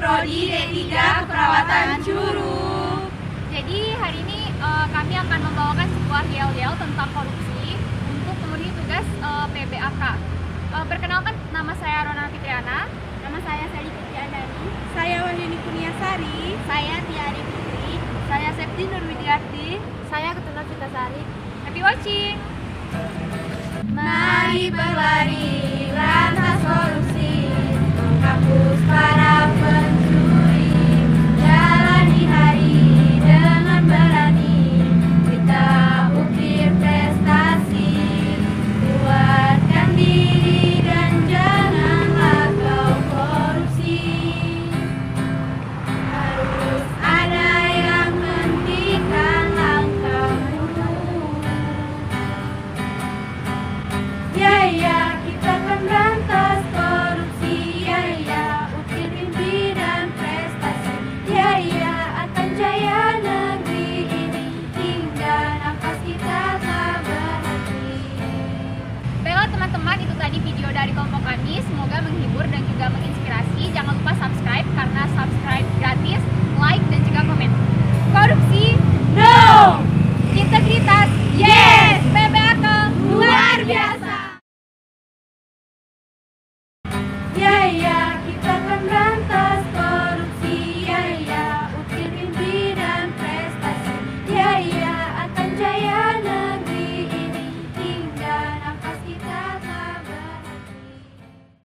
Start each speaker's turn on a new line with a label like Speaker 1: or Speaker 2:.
Speaker 1: Prodi D3 Keperawatan Curu.
Speaker 2: Jadi hari ini uh, kami akan membawakan sebuah yel-yel tentang korupsi untuk memenuhi tugas eh, uh, PBAK. Uh, eh, perkenalkan, nama saya Rona Fitriana.
Speaker 3: Nama saya Sally Fitriandani.
Speaker 4: Saya Wahyuni Kurniasari.
Speaker 3: Saya Tiari Putri.
Speaker 2: Saya Septi Nurwidiarti.
Speaker 3: Saya Ketuna Fitasari.
Speaker 2: Happy watching!
Speaker 1: Mari
Speaker 2: berlatih!